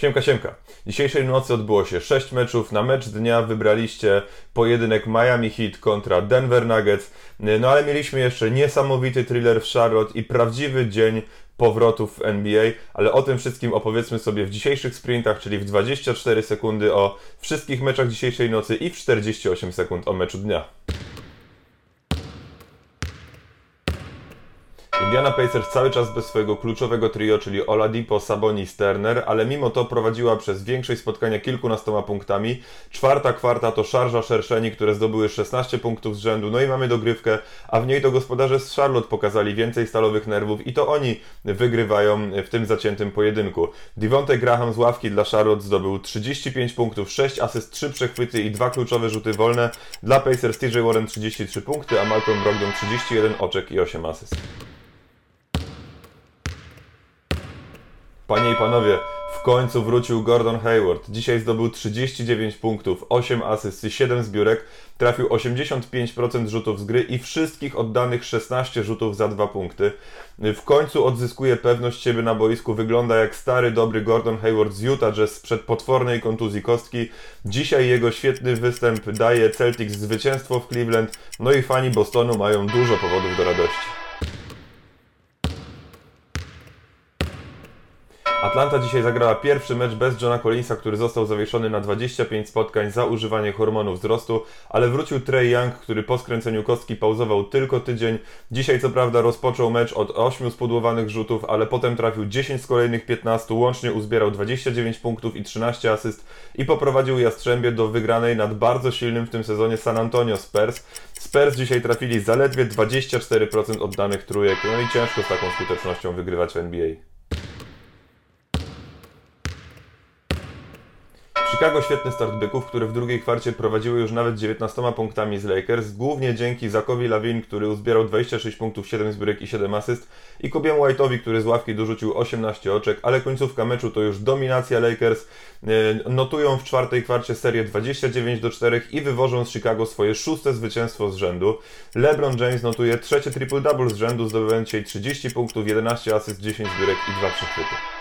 Siemka, siemka. Dzisiejszej nocy odbyło się 6 meczów. Na mecz dnia wybraliście pojedynek Miami Heat kontra Denver Nuggets. No ale mieliśmy jeszcze niesamowity thriller w Charlotte i prawdziwy dzień powrotów w NBA, ale o tym wszystkim opowiedzmy sobie w dzisiejszych sprintach, czyli w 24 sekundy o wszystkich meczach dzisiejszej nocy i w 48 sekund o meczu dnia. Indiana Pacers cały czas bez swojego kluczowego trio, czyli Oladipo, Sabonis, Turner, ale mimo to prowadziła przez większość spotkania kilkunastoma punktami. Czwarta kwarta to szarża Szerszeni, które zdobyły 16 punktów z rzędu, no i mamy dogrywkę, a w niej to gospodarze z Charlotte pokazali więcej stalowych nerwów i to oni wygrywają w tym zaciętym pojedynku. Devontae Graham z ławki dla Charlotte zdobył 35 punktów, 6 asyst, 3 przechwyty i 2 kluczowe rzuty wolne. Dla Pacers TJ Warren 33 punkty, a Malcolm Brogdon 31 oczek i 8 asyst. Panie i panowie, w końcu wrócił Gordon Hayward. Dzisiaj zdobył 39 punktów, 8 asyst i 7 zbiórek. Trafił 85% rzutów z gry i wszystkich oddanych 16 rzutów za 2 punkty. W końcu odzyskuje pewność siebie na boisku. Wygląda jak stary, dobry Gordon Hayward z Utah Jazz sprzed potwornej kontuzji kostki. Dzisiaj jego świetny występ daje Celtics zwycięstwo w Cleveland. No i fani Bostonu mają dużo powodów do radości. Atlanta dzisiaj zagrała pierwszy mecz bez Johna Collinsa, który został zawieszony na 25 spotkań za używanie hormonów wzrostu, ale wrócił Trey Young, który po skręceniu kostki pauzował tylko tydzień. Dzisiaj co prawda rozpoczął mecz od 8 spudłowanych rzutów, ale potem trafił 10 z kolejnych 15, łącznie uzbierał 29 punktów i 13 asyst i poprowadził Jastrzębie do wygranej nad bardzo silnym w tym sezonie San Antonio Spurs. Spurs dzisiaj trafili zaledwie 24% oddanych trójek, no i ciężko z taką skutecznością wygrywać w NBA. Chicago świetny start byków, które w drugiej kwarcie prowadziły już nawet 19 punktami z Lakers, głównie dzięki Zakowi Lawin, który uzbierał 26 punktów, 7 zbiórek i 7 asyst i Kobiemu White'owi, który z ławki dorzucił 18 oczek, ale końcówka meczu to już dominacja Lakers. E, notują w czwartej kwarcie serię 29 do 4 i wywożą z Chicago swoje szóste zwycięstwo z rzędu. LeBron James notuje trzecie triple-double z rzędu, zdobywając dzisiaj 30 punktów, 11 asyst, 10 zbiórek i 2 przechwyty.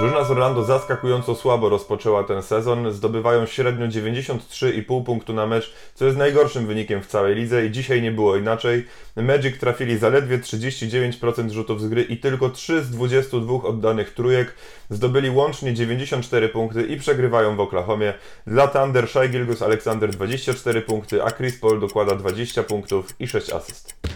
Drużyna z Orlando zaskakująco słabo rozpoczęła ten sezon, zdobywają średnio 93,5 punktu na mecz, co jest najgorszym wynikiem w całej lidze i dzisiaj nie było inaczej. Magic trafili zaledwie 39% rzutów z gry i tylko 3 z 22 oddanych trójek. Zdobyli łącznie 94 punkty i przegrywają w Oklahomie. Dla Thunder Shai Gilgus Alexander 24 punkty, a Chris Paul dokłada 20 punktów i 6 asyst.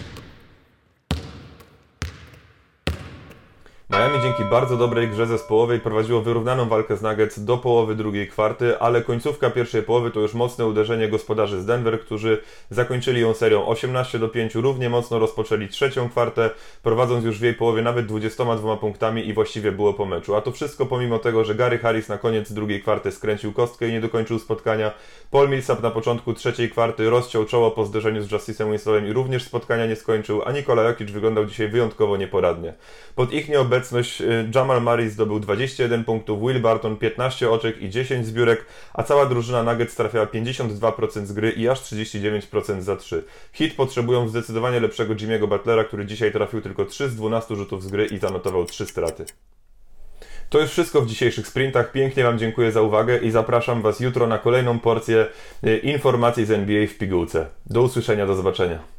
Miami dzięki bardzo dobrej grze zespołowej prowadziło wyrównaną walkę z Nuggets do połowy drugiej kwarty, ale końcówka pierwszej połowy to już mocne uderzenie gospodarzy z Denver, którzy zakończyli ją serią 18 do 5, równie mocno rozpoczęli trzecią kwartę, prowadząc już w jej połowie nawet 22 punktami i właściwie było po meczu. A to wszystko pomimo tego, że Gary Harris na koniec drugiej kwarty skręcił kostkę i nie dokończył spotkania. Paul Millsap na początku trzeciej kwarty rozciął czoło po zderzeniu z Justicem Winslowem i również spotkania nie skończył, a Nikola Jokic wyglądał dzisiaj wyjątkowo nieporadnie. Pod ich nieobecność obecność y, Jamal Murray zdobył 21 punktów, Will Barton 15 oczek i 10 zbiórek, a cała drużyna Nuggets trafiała 52% z gry i aż 39% za 3. Hit potrzebują zdecydowanie lepszego Jimmy'ego Butlera, który dzisiaj trafił tylko 3 z 12 rzutów z gry i zanotował 3 straty. To już wszystko w dzisiejszych sprintach. Pięknie Wam dziękuję za uwagę i zapraszam Was jutro na kolejną porcję y, informacji z NBA w pigułce. Do usłyszenia, do zobaczenia.